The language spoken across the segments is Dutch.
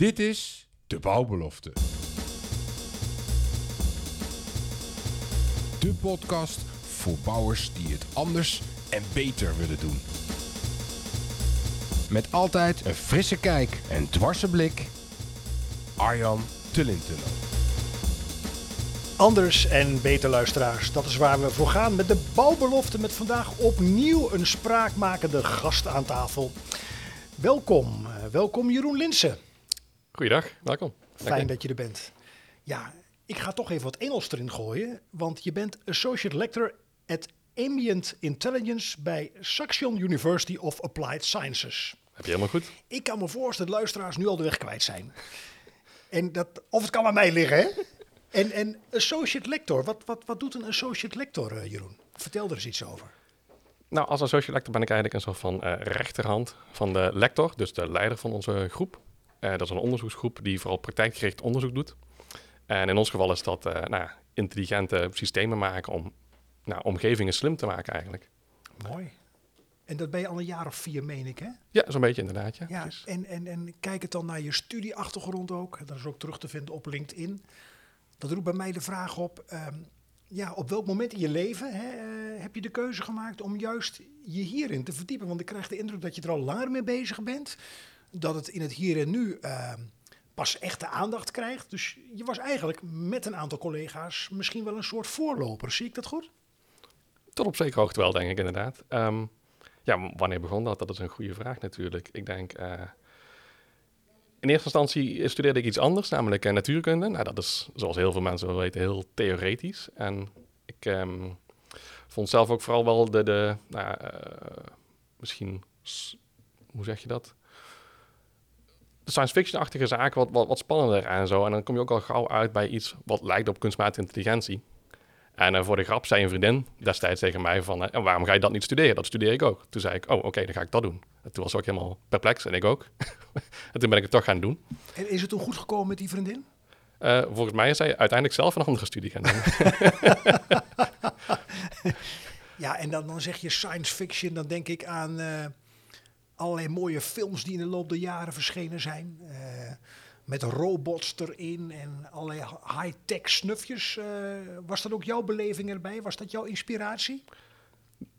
Dit is De Bouwbelofte. De podcast voor bouwers die het anders en beter willen doen. Met altijd een frisse kijk en dwarse blik. Arjan Tullintunnel. Anders en beter luisteraars, dat is waar we voor gaan met de bouwbelofte. Met vandaag opnieuw een spraakmakende gast aan tafel. Welkom, eh, welkom Jeroen Linsen. Goeiedag, welkom. Fijn dat je er bent. Ja, ik ga toch even wat Engels erin gooien, want je bent Associate Lecturer at Ambient Intelligence bij Saxion University of Applied Sciences. Heb je helemaal goed? Ik kan me voorstellen dat luisteraars nu al de weg kwijt zijn. En dat, of het kan aan mij liggen, hè? En, en Associate Lector, wat, wat, wat doet een Associate Lector, eh, Jeroen? Vertel er eens iets over. Nou, als associate lector ben ik eigenlijk een soort van eh, rechterhand van de lector, dus de leider van onze groep. Eh, dat is een onderzoeksgroep die vooral praktijkgericht onderzoek doet. En in ons geval is dat eh, nou, intelligente systemen maken om nou, omgevingen slim te maken eigenlijk. Mooi. En dat ben je al een jaar of vier, meen ik, hè? Ja, zo'n beetje inderdaad. Ja, Ja, en, en, en kijk het dan naar je studieachtergrond ook. Dat is ook terug te vinden op LinkedIn. Dat roept bij mij de vraag op, ehm, ja, op welk moment in je leven hè, eh, heb je de keuze gemaakt om juist je hierin te verdiepen? Want ik krijg de indruk dat je er al langer mee bezig bent. Dat het in het hier en nu ehm, pas echte aandacht krijgt. Dus je was eigenlijk met een aantal collega's misschien wel een soort voorloper. Zie ik dat goed? Tot op zekere hoogte wel, denk ik inderdaad. Ehm, ja, wanneer begon dat? Dat is een goede vraag natuurlijk. Ik denk, eh, in eerste instantie studeerde ik iets anders, namelijk eh, natuurkunde. Nou, dat is, zoals heel veel mensen wel weten, heel theoretisch. En ik ehm, vond zelf ook vooral wel de, de nou, eh, misschien, hoe zeg je dat? Science fiction-achtige zaken wat, wat, wat spannender en zo. En dan kom je ook al gauw uit bij iets wat lijkt op kunstmatige intelligentie. En eh, voor de grap zei een vriendin destijds tegen mij van... en waarom ga je dat niet studeren? Dat studeer ik ook. Toen zei ik, oh, oké, dan ga ik dat doen. En toen was ze ook helemaal perplex en ik ook. en toen ben ik het toch gaan doen. En is het toen goed gekomen met die vriendin? Eh, volgens mij is zij uiteindelijk zelf een andere studie gaan doen. Ja, en dan, dan zeg je science fiction, dan denk ik aan allerlei mooie films die in de loop der jaren verschenen zijn. eh, met robots erin en allerlei high-tech snufjes. Eh, was dat ook jouw beleving erbij? Was dat jouw inspiratie?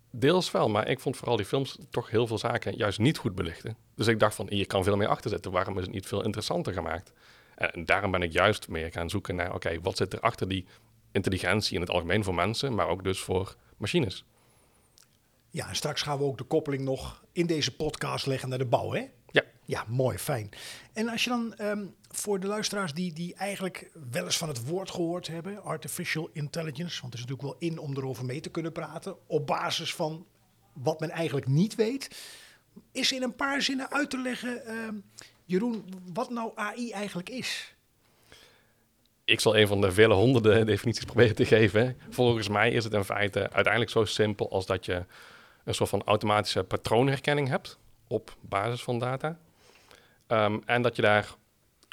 Deels wel, maar ik vond vooral die films toch heel veel zaken juist niet goed belichten. Dus ik dacht van, hier kan veel meer achter zitten. Waarom is het niet veel interessanter gemaakt? En daarom ben ik juist meer gaan zoeken naar, oké, wat zit er achter die intelligentie in het algemeen voor mensen, maar ook dus voor machines. Ja, en straks gaan we ook de koppeling nog in deze podcast leggen naar de bouw, hè? Ja. Ja, mooi, fijn. En als je dan ehm, voor de luisteraars die, die eigenlijk wel eens van het woord gehoord hebben, artificial intelligence, want het is natuurlijk wel in om erover mee te kunnen praten, op basis van wat men eigenlijk niet weet, is in een paar zinnen uit te leggen, ehm, Jeroen, wat nou AI eigenlijk is. Ik zal een van de vele honderden definities proberen te geven. Volgens mij is het in feite uiteindelijk zo simpel als dat je een soort van automatische patroonherkenning hebt op basis van data. Ehm, en dat je daar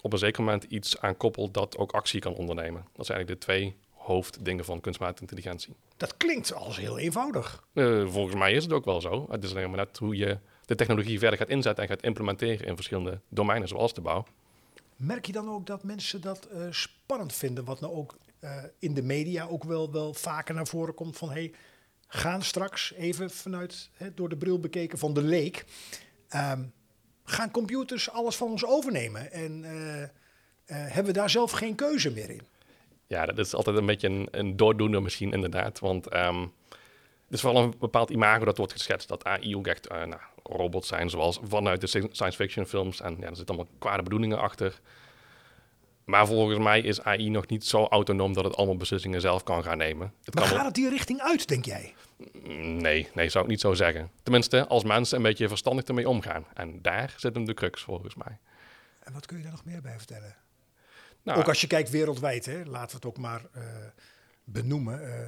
op een zeker moment iets aan koppelt dat ook actie kan ondernemen. Dat zijn eigenlijk de twee hoofddingen van kunstmatige intelligentie. Dat klinkt als heel eenvoudig. Eh, volgens mij is het ook wel zo. Het is alleen maar net hoe je de technologie verder gaat inzetten en gaat implementeren in verschillende domeinen, zoals de bouw. Merk je dan ook dat mensen dat eh, spannend vinden, wat nou ook eh, in de media ook wel, wel vaker naar voren komt van hey, gaan straks even vanuit hè, door de bril bekeken van de leek, ehm, gaan computers alles van ons overnemen en eh, eh, hebben we daar zelf geen keuze meer in? Ja, dat is altijd een beetje een, een doordoener misschien inderdaad. Want ehm het is vooral een bepaald imago dat wordt geschetst. Dat AI ook echt eh, nou, robots zijn zoals vanuit de science fiction films. En ja, er zitten allemaal kwade bedoelingen achter. Maar volgens mij is AI nog niet zo autonoom dat het allemaal beslissingen zelf kan gaan nemen. Het Maar kan gaat het die richting uit, denk jij? Nee, nee, zou ik niet zo zeggen. Tenminste, als mensen een beetje verstandig ermee omgaan. En daar zit hem de crux volgens mij. En wat kun je daar nog meer bij vertellen? Nou, Ook als je kijkt wereldwijd, hè, laten we het ook maar eh, benoemen. eh,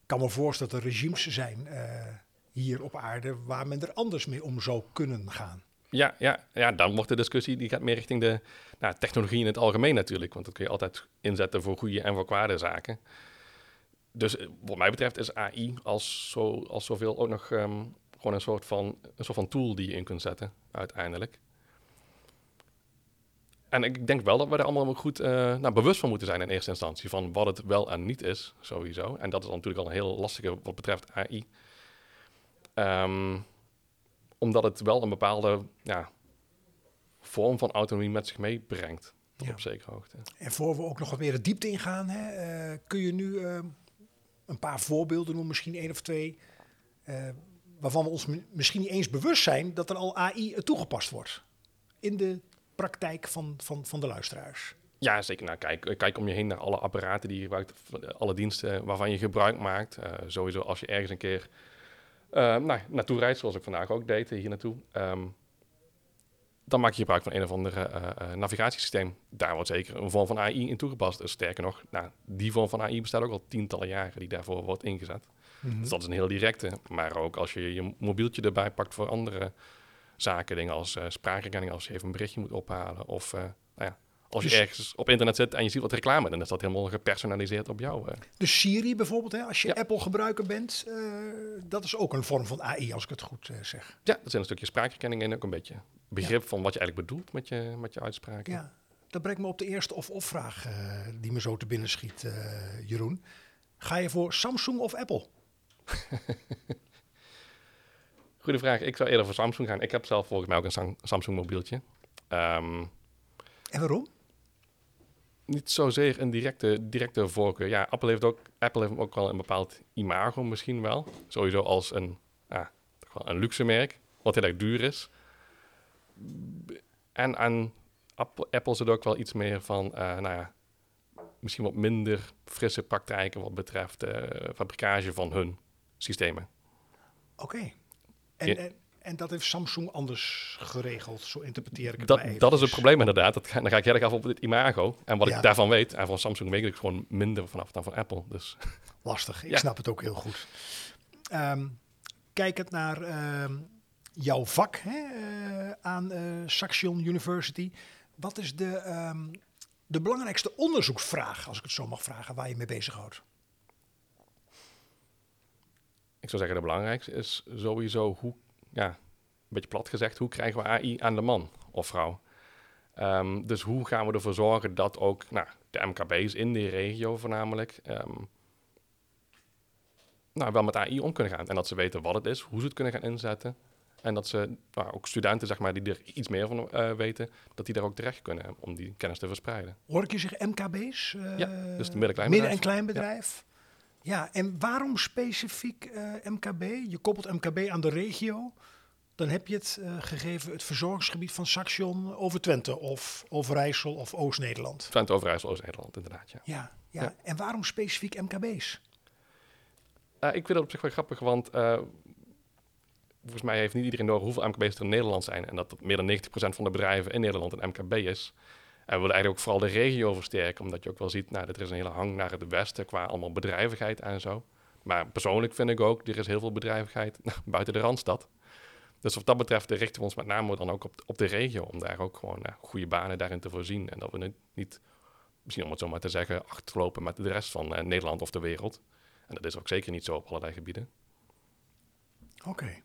Ik kan me voorstellen dat er regimes zijn eh, hier op aarde waar men er anders mee om zou kunnen gaan. Ja, ja, ja, dan wordt de discussie die gaat meer richting de nou, technologie in het algemeen natuurlijk. Want dat kun je altijd inzetten voor goede en voor kwade zaken. Dus eh, wat mij betreft is AI als, zo, als zoveel ook nog ehm, gewoon een soort, van, een soort van tool die je in kunt zetten uiteindelijk. en ik denk wel dat we er allemaal goed uh, nou, bewust van moeten zijn in eerste instantie. Van wat het wel en niet is, sowieso. En dat is natuurlijk al een heel lastige wat betreft AI. Um, ehm, omdat het wel een bepaalde ja, vorm van autonomie met zich meebrengt. Ja. Op zekere hoogte. En voor we ook nog wat meer de diepte ingaan, hè, uh, kun je nu uh, een paar voorbeelden noemen, misschien één of twee, uh, waarvan we ons misschien niet eens bewust zijn dat er al AI toegepast wordt in de praktijk van, van, van de luisteraars. Ja, zeker. Nou, kijk, kijk om je heen naar alle apparaten die je gebruikt, alle diensten waarvan je gebruik maakt. sowieso als je ergens een keer nou, naartoe reist, zoals ik vandaag ook deed, hier naartoe. Um, dan maak je gebruik van een of ander uh, navigatiesysteem. Daar wordt zeker een vorm van AI in toegepast. Dus sterker nog, nou, die vorm van AI bestaat ook al tientallen jaren die daarvoor wordt ingezet. Mhm. Dus dat is een heel directe. Maar ook als je je mobieltje erbij pakt voor andere zaken, dingen als uh, spraakherkenning, als je even een berichtje moet ophalen. Of nou ja, als je dus- ergens op internet zit en je ziet wat reclame, dan is dat helemaal gepersonaliseerd op jou. Uh. Dus Siri bijvoorbeeld, hè, als je Apple gebruiker bent, dat is ook een vorm van AI, als ik het goed zeg. Ja, dat zijn een stukje spraakherkenning en ook een beetje begrip van wat je eigenlijk bedoelt met je, met je uitspraken. Ja, dat brengt me op de eerste of-of vraag uh, die me zo te binnen schiet, Jeroen. Ga je voor Samsung of Apple? Goede vraag. Ik zou eerder voor Samsung gaan. Ik heb zelf volgens mij ook een Samsung mobieltje. Um, en waarom? Niet zozeer een directe, directe voorkeur. Ja, Apple heeft ook, Apple heeft ook wel een bepaald imago misschien wel. Sowieso als een, ja, een luxe merk, wat heel erg duur is. En aan Apple, Apple zit ook wel iets meer van, uh, nou ja, misschien wat minder frisse praktijken wat betreft uh, fabrikage van hun systemen. Oké. En, en, en, dat heeft Samsung anders geregeld, zo interpreteer ik het dat, dat is het probleem inderdaad. Dat, dan ga ik erg af op het imago. En wat ik daarvan weet, en van Samsung weet ik gewoon minder vanaf dan van Apple. Dus. Lastig, ik snap het ook heel goed. Um, kijkend naar ehm, jouw vak hè, uh, aan uh, Saxion University. Wat is de, um, de belangrijkste onderzoeksvraag, als ik het zo mag vragen, waar je mee bezighoudt? Ik zou zeggen, de belangrijkste is sowieso hoe, ja, een beetje plat gezegd, hoe krijgen we AI aan de man of vrouw? Um, dus hoe gaan we ervoor zorgen dat ook nou, de MKB's in die regio voornamelijk um, nou, wel met AI om kunnen gaan. En dat ze weten wat het is, hoe ze het kunnen gaan inzetten. En dat ze nou, ook studenten, zeg maar, die er iets meer van uh, weten, dat die daar ook terecht kunnen om die kennis te verspreiden. Hoor ik je zeggen MKB's? Uh, ja, dus de midden- midden- en kleinbedrijf. Ja. Ja, en waarom specifiek uh, eh, MKB? Je koppelt MKB aan de regio. Dan heb je het gegeven het verzorgingsgebied van Saxion over Twente of Overijssel of Oost-Nederland. Twente, Overijssel, Oost-Nederland, inderdaad. Ja. Ja, ja. en waarom specifiek MKB's? ik vind dat op zich wel grappig, want volgens mij heeft niet iedereen door hoeveel MKB's er in Nederland zijn. En dat, dat meer dan 90% van de bedrijven in Nederland een MKB is. En we willen eigenlijk ook vooral de regio versterken, omdat je ook wel ziet, nou, dat er is een hele hang naar het westen qua allemaal bedrijvigheid en zo. Maar persoonlijk vind ik ook, er is heel veel bedrijvigheid buiten de Randstad. Dus wat dat betreft richten we ons met name dan ook op, op de regio, om daar ook gewoon nou, goede banen daarin te voorzien. En dat we niet, misschien om het zo maar te zeggen, achterlopen met de rest van uh, Nederland of de wereld. En dat is ook zeker niet zo op allerlei gebieden. Oké.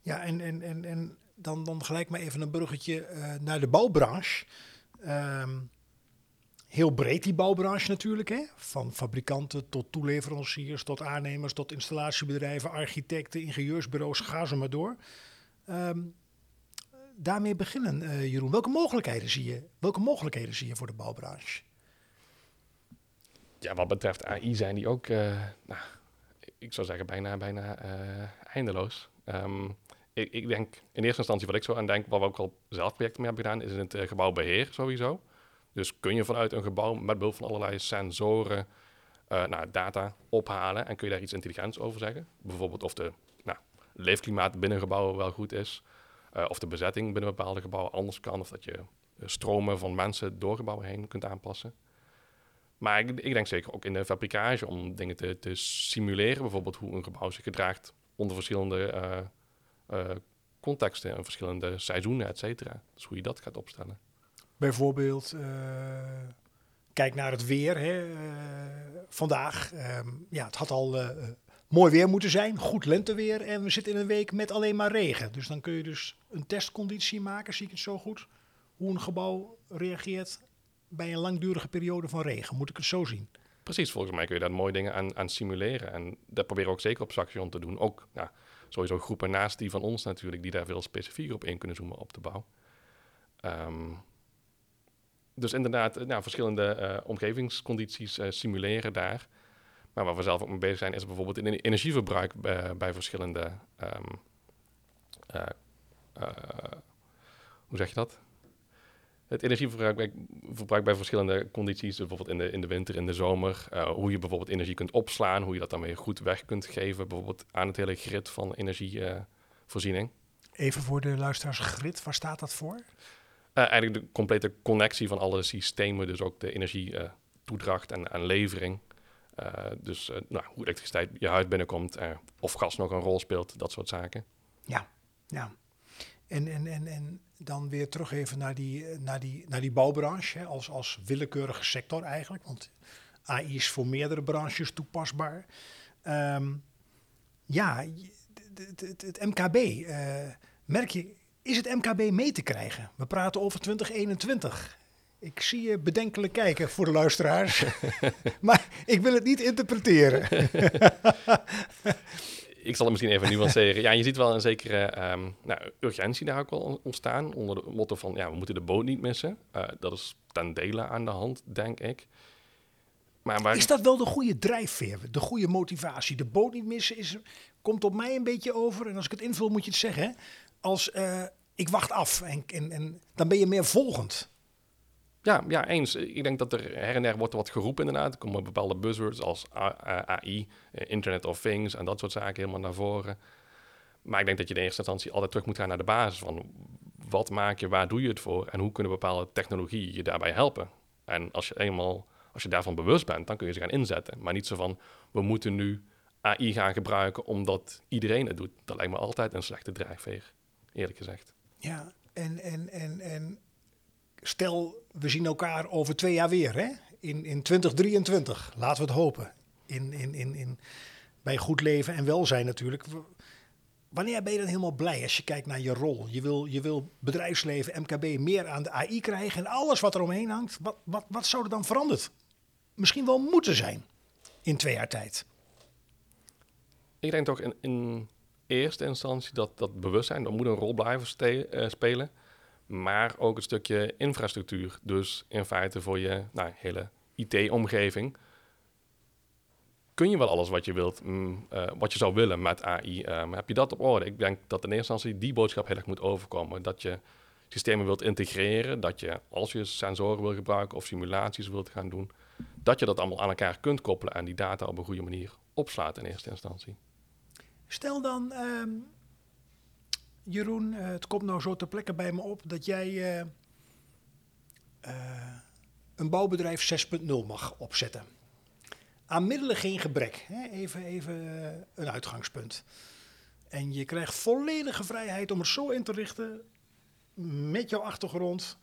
Ja, en, en, en, en dan, dan gelijk maar even een bruggetje uh, naar de bouwbranche. Um, heel breed die bouwbranche natuurlijk, hè? van fabrikanten tot toeleveranciers, tot aannemers, tot installatiebedrijven, architecten, ingenieursbureaus, ga zo maar door. Um, daarmee beginnen, uh, Jeroen. Welke mogelijkheden zie je? Welke mogelijkheden zie je voor de bouwbranche? Ja, wat betreft AI zijn die ook, uh, nou, ik zou zeggen, bijna, bijna eindeloos. Um, ik, ik, denk in eerste instantie wat ik zo aan denk, wat we ook al zelf projecten mee hebben gedaan, is in het uh, gebouwbeheer sowieso. Dus kun je vanuit een gebouw met behulp van allerlei sensoren uh, nou, data ophalen en kun je daar iets intelligents over zeggen. Bijvoorbeeld of de nou, leefklimaat binnen gebouwen wel goed is, uh, of de bezetting binnen bepaalde gebouwen anders kan, of dat je stromen van mensen door gebouwen heen kunt aanpassen. Maar ik, ik, denk zeker ook in de fabrikage om dingen te, te simuleren, bijvoorbeeld hoe een gebouw zich gedraagt onder verschillende uh, contexten en verschillende seizoenen, et cetera. Dus hoe je dat gaat opstellen. Bijvoorbeeld, uh, kijk naar het weer. Hè. Uh, vandaag, um, ja, het had al mooi weer moeten zijn, goed lenteweer. En we zitten in een week met alleen maar regen. Dus dan kun je dus een testconditie maken, zie ik het zo goed. hoe een gebouw reageert bij een langdurige periode van regen. Moet ik het zo zien? Precies, volgens mij kun je daar mooie dingen aan, aan simuleren. En dat proberen we ook zeker op Saxion te doen. Ook ja, sowieso groepen naast die van ons natuurlijk, die daar veel specifieker op in kunnen zoomen op de bouw. Ehm, dus inderdaad, nou, verschillende uh, omgevingscondities uh, simuleren daar. Maar waar we zelf ook mee bezig zijn, is bijvoorbeeld in energieverbruik bij, verschillende. Um, hoe zeg je dat? Het energieverbruik bij, verbruik bij verschillende condities, bijvoorbeeld in de, in de winter, in de zomer. hoe je bijvoorbeeld energie kunt opslaan, hoe je dat dan weer goed weg kunt geven, bijvoorbeeld aan het hele grid van energievoorziening. Even voor de luisteraars, grid, waar staat dat voor? Uh, eigenlijk de complete connectie van alle systemen, dus ook de energietoedracht en, en levering. Uh, dus nou, hoe elektriciteit je huis binnenkomt, of gas nog een rol speelt, dat soort zaken. Ja, ja. En, en, en, en dan weer terug even naar die, naar die, naar die bouwbranche, hè, als, als willekeurige sector eigenlijk. Want AI is voor meerdere branches toepasbaar. Um, ja, het, MKB, merk je is het MKB mee te krijgen? We praten over 2021. Ik zie je bedenkelijk kijken voor de luisteraars. maar ik wil het niet interpreteren. ik zal het misschien even nuanceren. Ja, je ziet wel een zekere um, nou, urgentie daar ook wel ontstaan. Onder de motto van, ja, we moeten de boot niet missen. Uh, dat is ten dele aan de hand, denk ik. Maar. Is dat wel de goede drijfveer, de goede motivatie? De boot niet missen is, komt op mij een beetje over. En als ik het invul, moet je het zeggen. Als uh, ik wacht af en, en, dan ben je meer volgend. Ja, ja, eens. Ik denk dat er her en der wordt wat geroepen inderdaad. Er komen bepaalde buzzwords als AI, eh, Internet of Things en dat soort zaken helemaal naar voren. Maar ik denk dat je in eerste instantie altijd terug moet gaan naar de basis van wat maak je, waar doe je het voor en hoe kunnen bepaalde technologieën je daarbij helpen. En als je eenmaal, als je daarvan bewust bent, dan kun je ze gaan inzetten. Maar niet zo van, we moeten nu AI gaan gebruiken omdat iedereen het doet. Dat lijkt me altijd een slechte drijfveer eerlijk gezegd. Ja, en, en, en, en stel, we zien elkaar over twee jaar weer, hè? In, in 2023, laten we het hopen. In, in, in, in, bij goed leven en welzijn natuurlijk. Wanneer ben je dan helemaal blij als je kijkt naar je rol? Je wil, je wil bedrijfsleven, MKB, meer aan de AI krijgen en alles wat er omheen hangt. Wat, wat, wat zou er dan veranderd? Misschien wel moeten zijn in twee jaar tijd. Ik denk toch in, in eerste instantie dat, dat bewustzijn, dat moet een rol blijven uh, spelen. Maar ook een stukje infrastructuur. Dus in feite voor je nou, hele IT-omgeving kun je wel alles wat je wilt, mm, uh, wat je zou willen met AI. Uh, ehm, heb je dat op orde? Ik denk dat in eerste instantie die boodschap heel erg moet overkomen. Dat je systemen wilt integreren, dat je als je sensoren wil gebruiken of simulaties wilt gaan doen, dat je dat allemaal aan elkaar kunt koppelen en die data op een goede manier opslaat in eerste instantie. Stel dan, ehm, Jeroen, uh, het komt nou zo ter plekke bij me op dat jij uh, uh, een bouwbedrijf 6.0 mag opzetten. Aan middelen geen gebrek. Hè? Even, even een uitgangspunt. En je krijgt volledige vrijheid om het zo in te richten met jouw achtergrond.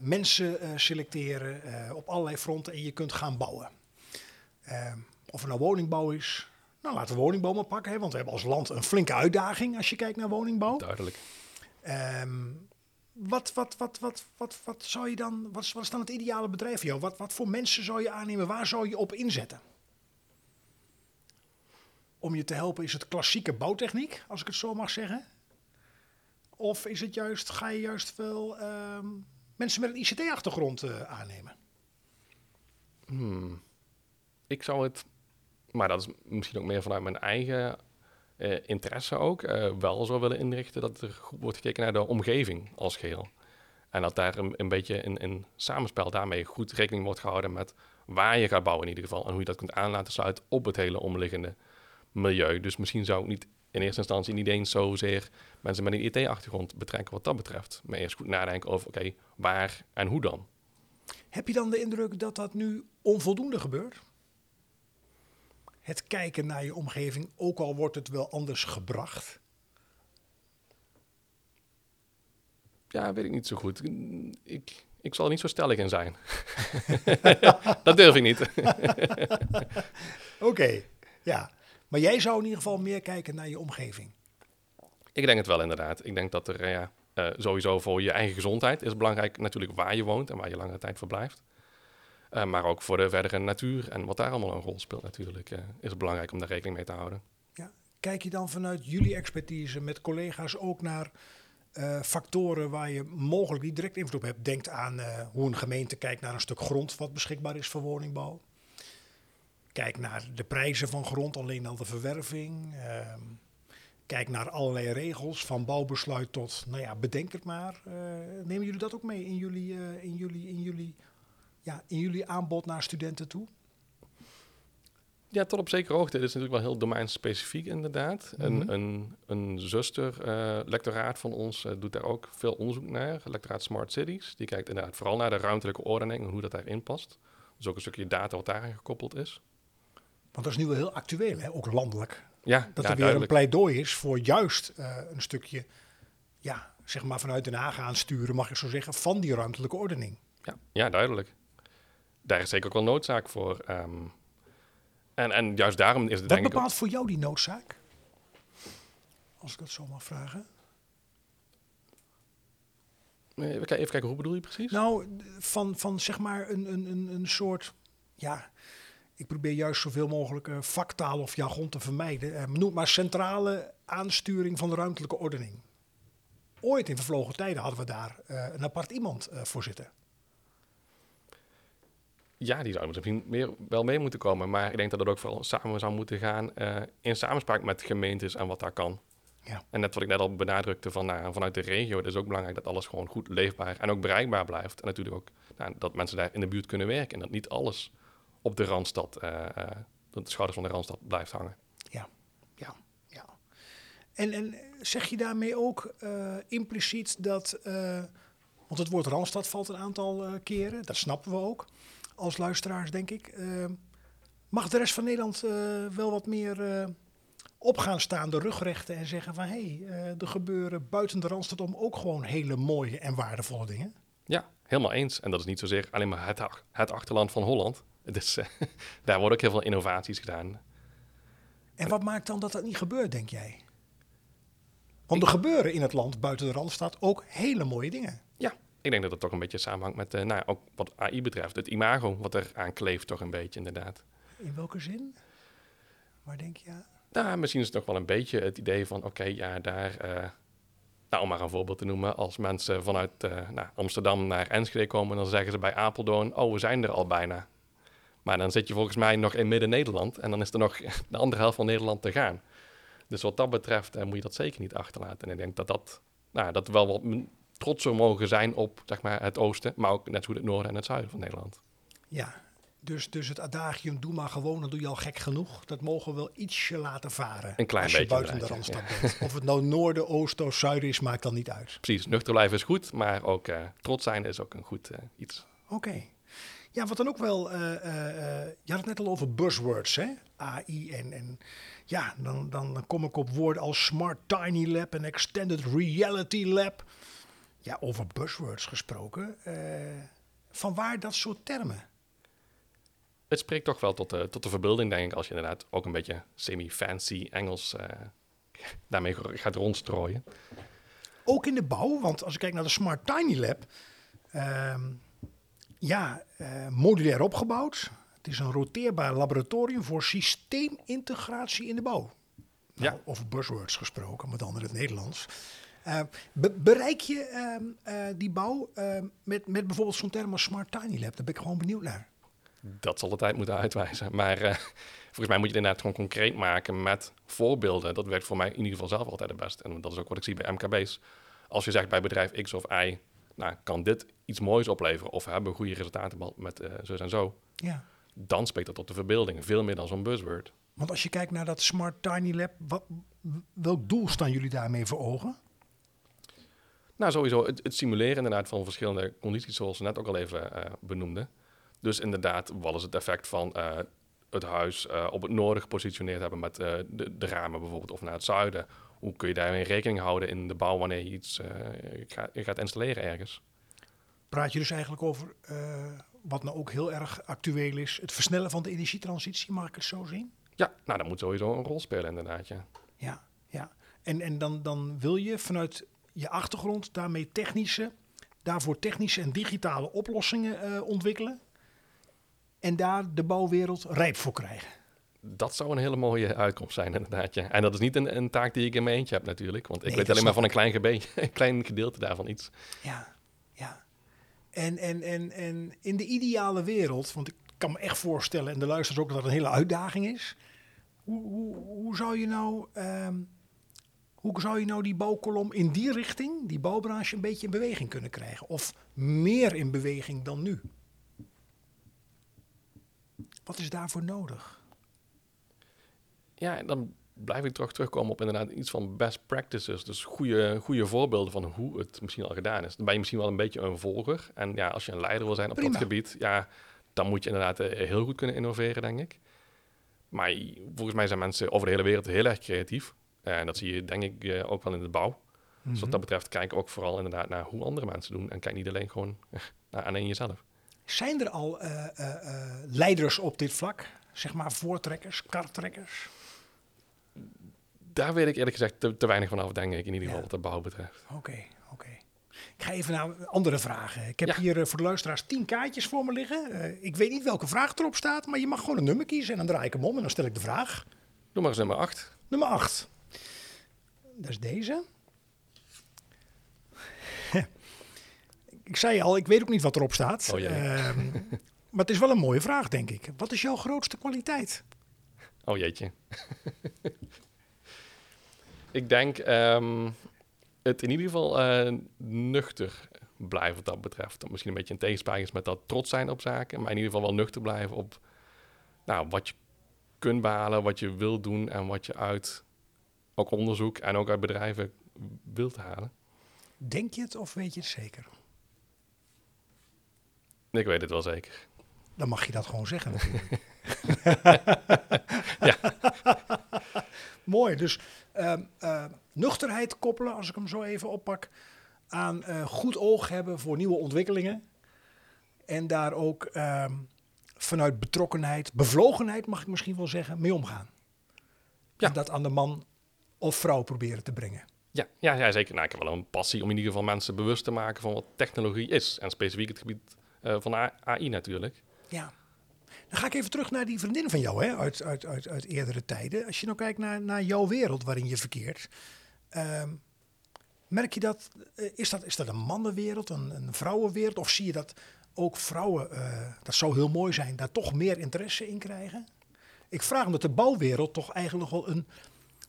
mensen selecteren op allerlei fronten en je kunt gaan bouwen. Of het nou woningbouw is, nou, laten we woningbouw maar pakken, hè, want we hebben als land een flinke uitdaging als je kijkt naar woningbouw. Duidelijk. Um, wat, wat, wat, wat, wat, wat zou je dan, wat is, wat is dan het ideale bedrijf voor jou? Wat, wat voor mensen zou je aannemen? Waar zou je op inzetten? Om je te helpen is het klassieke bouwtechniek, als ik het zo mag zeggen. Of is het juist, ga je juist wel um, mensen met een ICT-achtergrond uh, aannemen? Hmm. Ik zou het maar dat is misschien ook meer vanuit mijn eigen uh, interesse ook, uh, wel zo willen inrichten dat er goed wordt gekeken naar de omgeving als geheel. En dat daar een, beetje in, in samenspel daarmee goed rekening wordt gehouden met waar je gaat bouwen in ieder geval. En hoe je dat kunt aan laten sluiten op het hele omliggende milieu. Dus misschien zou ik niet in eerste instantie niet eens zozeer mensen met een IT-achtergrond betrekken wat dat betreft. Maar eerst goed nadenken over, oké, waar en hoe dan? Heb je dan de indruk dat dat nu onvoldoende gebeurt? Het kijken naar je omgeving, ook al wordt het wel anders gebracht? Ja, weet ik niet zo goed. Ik, ik zal er niet zo stellig in zijn. dat durf ik niet. Oké, ja. Maar jij zou in ieder geval meer kijken naar je omgeving. Ik denk het wel inderdaad. Ik denk dat er ja, eh, sowieso voor je eigen gezondheid is belangrijk natuurlijk waar je woont en waar je langere tijd verblijft. Eh, maar ook voor de verdere natuur en wat daar allemaal een rol speelt natuurlijk, eh, is het belangrijk om daar rekening mee te houden. Ja. Kijk je dan vanuit jullie expertise met collega's ook naar eh, factoren waar je mogelijk niet direct invloed op hebt? Denkt aan hoe een gemeente kijkt naar een stuk grond wat beschikbaar is voor woningbouw. Kijk naar de prijzen van grond, alleen al de verwerving. Ehm, kijk naar allerlei regels, van bouwbesluit tot, nou ja, bedenk het maar. Nemen jullie dat ook mee in jullie, in jullie, in jullie, ja, in jullie aanbod naar studenten toe? Ja, tot op zekere hoogte. Dit is natuurlijk wel heel domeinspecifiek inderdaad. Mhm. Een, een, een zuster-lectoraat van ons eh, doet daar ook veel onderzoek naar. Lectoraat Smart Cities. Die kijkt inderdaad vooral naar de ruimtelijke ordening en hoe dat daarin past. Dus ook een stukje data wat daaraan gekoppeld is. Want dat is nu wel heel actueel, hè? ook landelijk. Ja, Dat ja, er weer een pleidooi is voor juist eh, een stukje, ja, zeg maar vanuit Den Haag aansturen, mag ik zo zeggen, van die ruimtelijke ordening. Ja, ja, duidelijk. Daar is zeker ook wel noodzaak voor. ehm. en, en juist daarom is het Wat ook- bepaalt voor jou die noodzaak? Als ik dat zo mag vragen. Eh, Even kijken, hoe bedoel je precies? Nou, van, van zeg maar een, een, een, een soort, ja, ik probeer juist zoveel mogelijk eh, vaktaal of jargon te vermijden. Eh, noem maar centrale aansturing van de ruimtelijke ordening. Ooit in vervlogen tijden hadden we daar eh, een apart iemand eh, voor zitten. Ja, die zouden misschien meer, wel mee moeten komen. Maar ik denk dat het ook vooral samen zou moeten gaan eh, in samenspraak met gemeentes en wat daar kan. Ja. En net wat ik net al benadrukte van, nou, vanuit de regio, het is ook belangrijk dat alles gewoon goed leefbaar en ook bereikbaar blijft. En natuurlijk ook nou, dat mensen daar in de buurt kunnen werken en dat niet alles op de Randstad, eh, op de schouders van de Randstad blijft hangen. Ja, ja, ja. En, en zeg je daarmee ook impliciet dat, want het woord Randstad valt een aantal keren, dat snappen we ook als luisteraars, denk ik. Eh, mag de rest van Nederland eh, wel wat meer eh, op gaan staan, de rugrechten en zeggen van hé, hey, eh, er gebeuren buiten de Randstad om ook gewoon hele mooie en waardevolle dingen? Ja, helemaal eens. En dat is niet zozeer alleen maar het, het achterland van Holland. Eh, daar worden ook heel veel innovaties gedaan. En wat maakt dan dat dat niet gebeurt, denk jij? Want er gebeuren in het land buiten de Randstad ook hele mooie dingen. Ik denk dat het toch een beetje samenhangt met, eh, nou, ook wat AI betreft, het imago wat er aan kleeft toch een beetje inderdaad. In welke zin? Waar denk je aan? Nou, misschien is het nog wel een beetje het idee van, oké, ja, daar, eh, nou, om maar een voorbeeld te noemen, als mensen vanuit eh, nou, Amsterdam naar Enschede komen, dan zeggen ze bij Apeldoorn, oh, we zijn er al bijna. Maar dan zit je volgens mij nog in Midden-Nederland en dan is er nog de andere helft van Nederland te gaan. Dus wat dat betreft eh, moet je dat zeker niet achterlaten. En ik denk dat dat, nou, dat we wel wat trotser mogen zijn op zeg maar, het oosten, maar ook net zo het noorden en het zuiden van Nederland. Ja, dus, dus het adagium doe maar gewoon, dan doe je al gek genoeg. Dat mogen we wel ietsje laten varen. Een klein als je beetje buiten de Randstad bent. Of het nou noorden, oosten of zuiden is, maakt dan niet uit. Precies, nuchter blijven is goed, maar ook eh, trots zijn is ook een goed eh, iets. Oké. Ja, wat dan ook wel, eh, je had het net al over buzzwords, hè? AI en, en ja, dan, dan, dan kom ik op woorden als Smart Tiny Lab en Extended Reality Lab. Ja, over buzzwords gesproken. eh van waar dat soort termen? Het spreekt toch wel tot de, tot de verbeelding, denk ik, als je inderdaad ook een beetje semi-fancy Engels eh, daarmee gaat rondstrooien. Ook in de bouw, want als ik kijk naar de Smart Tiny Lab, ehm, ja, eh, modulair opgebouwd. Het is een roteerbaar laboratorium voor systeemintegratie in de bouw. Nou, Ja. Over buzzwords gesproken, maar dan in het Nederlands. Eh, be- bereik je ehm, eh, die bouw ehm, met, met bijvoorbeeld zo'n term als Smart Tiny Lab? Daar ben ik gewoon benieuwd naar. Dat zal de tijd moeten uitwijzen. Maar eh, volgens mij moet je het inderdaad gewoon concreet maken met voorbeelden. Dat werkt voor mij in ieder geval zelf altijd het best. En dat is ook wat ik zie bij MKB's. Als je zegt bij bedrijf X of Y, nou, kan dit iets moois opleveren of we hebben goede resultaten met eh zus en zo, Ja. dan spreekt dat tot de verbeelding. Veel meer dan zo'n buzzword. Want als je kijkt naar dat Smart Tiny Lab, wat, welk doel staan jullie daarmee voor ogen? Nou, sowieso het, het simuleren inderdaad van verschillende condities, zoals we net ook al even eh benoemden. Dus inderdaad, wat is het effect van eh, het huis eh, op het noorden gepositioneerd hebben met de, de ramen bijvoorbeeld, of naar het zuiden? Hoe kun je daarmee rekening houden in de bouw wanneer je iets gaat, gaat installeren ergens? praat je dus eigenlijk over wat nou ook heel erg actueel is, het versnellen van de energietransitie, mag ik het zo zien? Ja, nou, dat moet sowieso een rol spelen inderdaad, ja. Ja, ja. En, en dan, dan wil je vanuit je achtergrond, daarmee technische, daarvoor technische en digitale oplossingen eh, ontwikkelen. En daar de bouwwereld rijp voor krijgen. Dat zou een hele mooie uitkomst zijn, inderdaad. Ja. En dat is niet een, een taak die ik in mijn eentje heb, natuurlijk. Want ik Nee, weet alleen maar van een klein, gebe- een klein gedeelte daarvan iets. Ja, ja. En, en, en, en in de ideale wereld, want ik kan me echt voorstellen, en de luisteraars ook, dat een hele uitdaging is. Hoe, hoe, hoe, zou je nou, ehm, hoe zou je nou die bouwkolom in die richting, die bouwbranche, een beetje in beweging kunnen krijgen? Of meer in beweging dan nu? Wat is daarvoor nodig? Ja, dan blijf ik toch terugkomen op inderdaad iets van best practices. Dus goede, goede voorbeelden van hoe het misschien al gedaan is. Dan ben je misschien wel een beetje een volger. En ja, als je een leider wil zijn op Prima. dat gebied, ja, dan moet je inderdaad eh, heel goed kunnen innoveren, denk ik. Maar volgens mij zijn mensen over de hele wereld heel erg creatief. Eh, En dat zie je denk ik eh, ook wel in de bouw. Dus wat dat betreft kijk ook vooral inderdaad naar hoe andere mensen doen. En kijk niet alleen gewoon naar alleen jezelf. Zijn er al eh, leiders op dit vlak? Zeg maar voortrekkers, kartrekkers? Daar weet ik eerlijk gezegd te, te weinig van af, denk ik, in ieder geval Ja. wat de bouw betreft. Oké, oké. Ik ga even naar andere vragen. Ik heb Ja. hier voor de luisteraars tien kaartjes voor me liggen. Ik weet niet welke vraag erop staat, maar je mag gewoon een nummer kiezen. En dan draai ik hem om en dan stel ik de vraag. Doe maar eens nummer 8. Nummer 8. Dat is deze. ik zei al, ik weet ook niet wat erop staat. Oh. Ehm, maar het is wel een mooie vraag, denk ik. Wat is jouw grootste kwaliteit? Oh jeetje. ik denk ehm, het in ieder geval eh, nuchter blijven wat dat betreft. Dat misschien een beetje een tegenspraak is met dat trots zijn op zaken. Maar in ieder geval wel nuchter blijven op nou, wat je kunt behalen, wat je wilt doen en wat je uit ook onderzoek en ook uit bedrijven wilt halen. Denk je het of weet je het zeker? Ik weet het wel zeker. Dan mag je dat gewoon zeggen natuurlijk. Mooi, dus ehm, eh, nuchterheid koppelen, als ik hem zo even oppak, aan eh, goed oog hebben voor nieuwe ontwikkelingen. En daar ook ehm, vanuit betrokkenheid, bevlogenheid mag ik misschien wel zeggen, mee omgaan. Ja. En dat aan de man of vrouw proberen te brengen. Ja, ja, ja zeker. Nou, ik heb wel een passie om in ieder geval mensen bewust te maken van wat technologie is. En specifiek het gebied eh, van AI natuurlijk. Ja. Dan ga ik even terug naar die vriendin van jou, hè, uit, uit, uit, uit eerdere tijden. Als je nou kijkt naar, naar jouw wereld waarin je verkeert. ehm, merk je dat, eh, is dat, is dat een mannenwereld, een, een vrouwenwereld? Of zie je dat ook vrouwen, eh, dat zou heel mooi zijn, daar toch meer interesse in krijgen? Ik vraag omdat de bouwwereld toch eigenlijk wel een,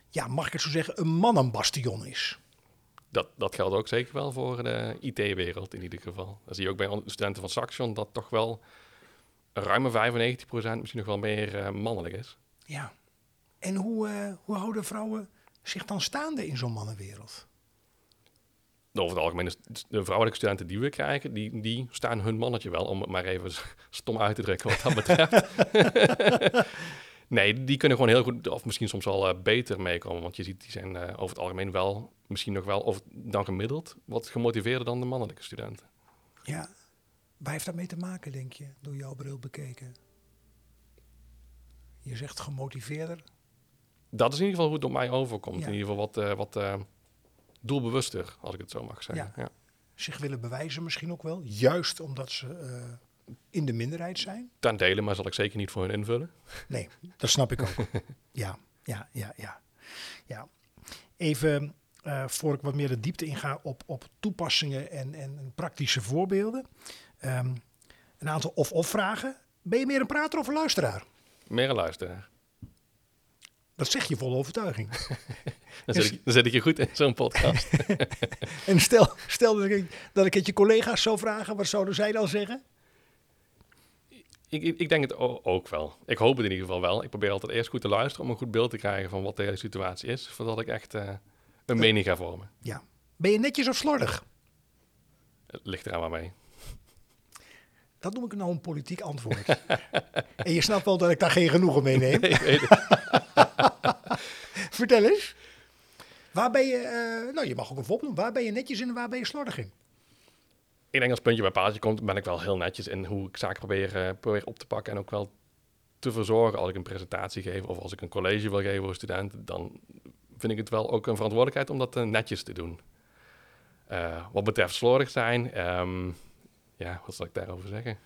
ja, mag ik het zo zeggen, een mannenbastion is. Dat, dat geldt ook zeker wel voor de IT-wereld in ieder geval. Dan zie je ook bij studenten van Saxion dat toch wel een ruime 95% misschien nog wel meer eh, mannelijk is. Ja. En hoe, eh, hoe houden vrouwen zich dan staande in zo'n mannenwereld? Over het algemeen de vrouwelijke studenten die we krijgen, die, die staan hun mannetje wel, om het maar even stom uit te drukken wat dat betreft. nee, die kunnen gewoon heel goed, of misschien soms wel eh, beter meekomen. Want je ziet, die zijn eh, over het algemeen wel, misschien nog wel, of dan gemiddeld, wat gemotiveerder dan de mannelijke studenten. Ja, waar heeft dat mee te maken, denk je, door jouw bril bekeken? Je zegt gemotiveerder. Dat is in ieder geval hoe het op mij overkomt. Ja. In ieder geval wat, eh, wat doelbewuster, als ik het zo mag zeggen. Ja. Ja. Zich willen bewijzen misschien ook wel. Juist omdat ze in de minderheid zijn. Ten dele, maar zal ik zeker niet voor hun invullen. Nee, dat snap ik ook. ja, ja, ja, ja. ja. Even eh, voor ik wat meer de diepte inga op, op toepassingen en, en praktische voorbeelden. Ehm, een aantal of-of vragen. Ben je meer een prater of een luisteraar? Meer een luisteraar. Dat zeg je vol overtuiging. Dan zit, ik, dan ik je goed in zo'n podcast. En stel, stel dat, ik, dat ik het je collega's zou vragen, wat zouden zij dan zeggen? Ik, ik, denk het ook wel. Ik hoop het in ieder geval wel. Ik probeer altijd eerst goed te luisteren om een goed beeld te krijgen van wat de hele situatie is, voordat ik echt eh, een mening ga vormen. Ja. Ben je netjes of slordig? Het ligt eraan waarmee. Dat noem ik nou een politiek antwoord. en je snapt wel dat ik daar geen genoegen mee neem. Vertel eens. Waar ben je, eh, nou je mag ook een voorbeeld noemen. Waar ben je netjes in en waar ben je slordig in? Ik denk als puntje bij paaltje komt, ben ik wel heel netjes in hoe ik zaken probeer, eh, probeer op te pakken en ook wel te verzorgen als ik een presentatie geef of als ik een college wil geven voor studenten, dan vind ik het wel ook een verantwoordelijkheid om dat eh, netjes te doen. Eh, wat betreft slordig zijn, ehm, ja, wat zal ik daarover zeggen?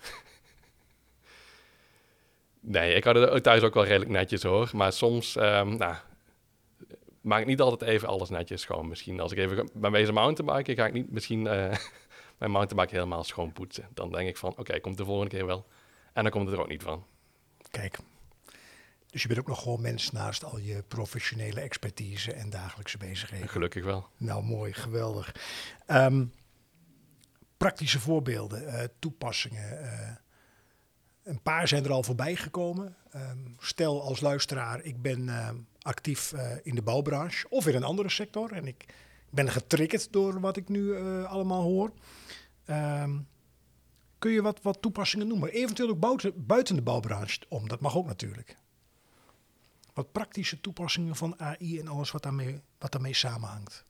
nee, ik had het thuis ook wel redelijk netjes hoor. Maar soms, um, nou, maak ik niet altijd even alles netjes gewoon. Misschien als ik even ben bezig mountainbiken, ga ik niet misschien mijn mountainbike helemaal schoon poetsen. Dan denk ik van, oké, komt de volgende keer wel. En dan komt het er ook niet van. Kijk, dus je bent ook nog gewoon mens naast al je professionele expertise en dagelijkse bezigheden. Gelukkig wel. Nou, mooi, geweldig. Um, praktische voorbeelden, uh, toepassingen. Uh, een paar zijn er al voorbij gekomen. Um, stel als luisteraar, ik ben uh, actief uh, in de bouwbranche of in een andere sector. En ik ben getriggerd door wat ik nu allemaal hoor. Um, kun je wat, wat toepassingen noemen? Eventueel ook buiten, de bouwbranche om, dat mag ook natuurlijk. Wat praktische toepassingen van AI en alles wat daarmee, wat daarmee samenhangt.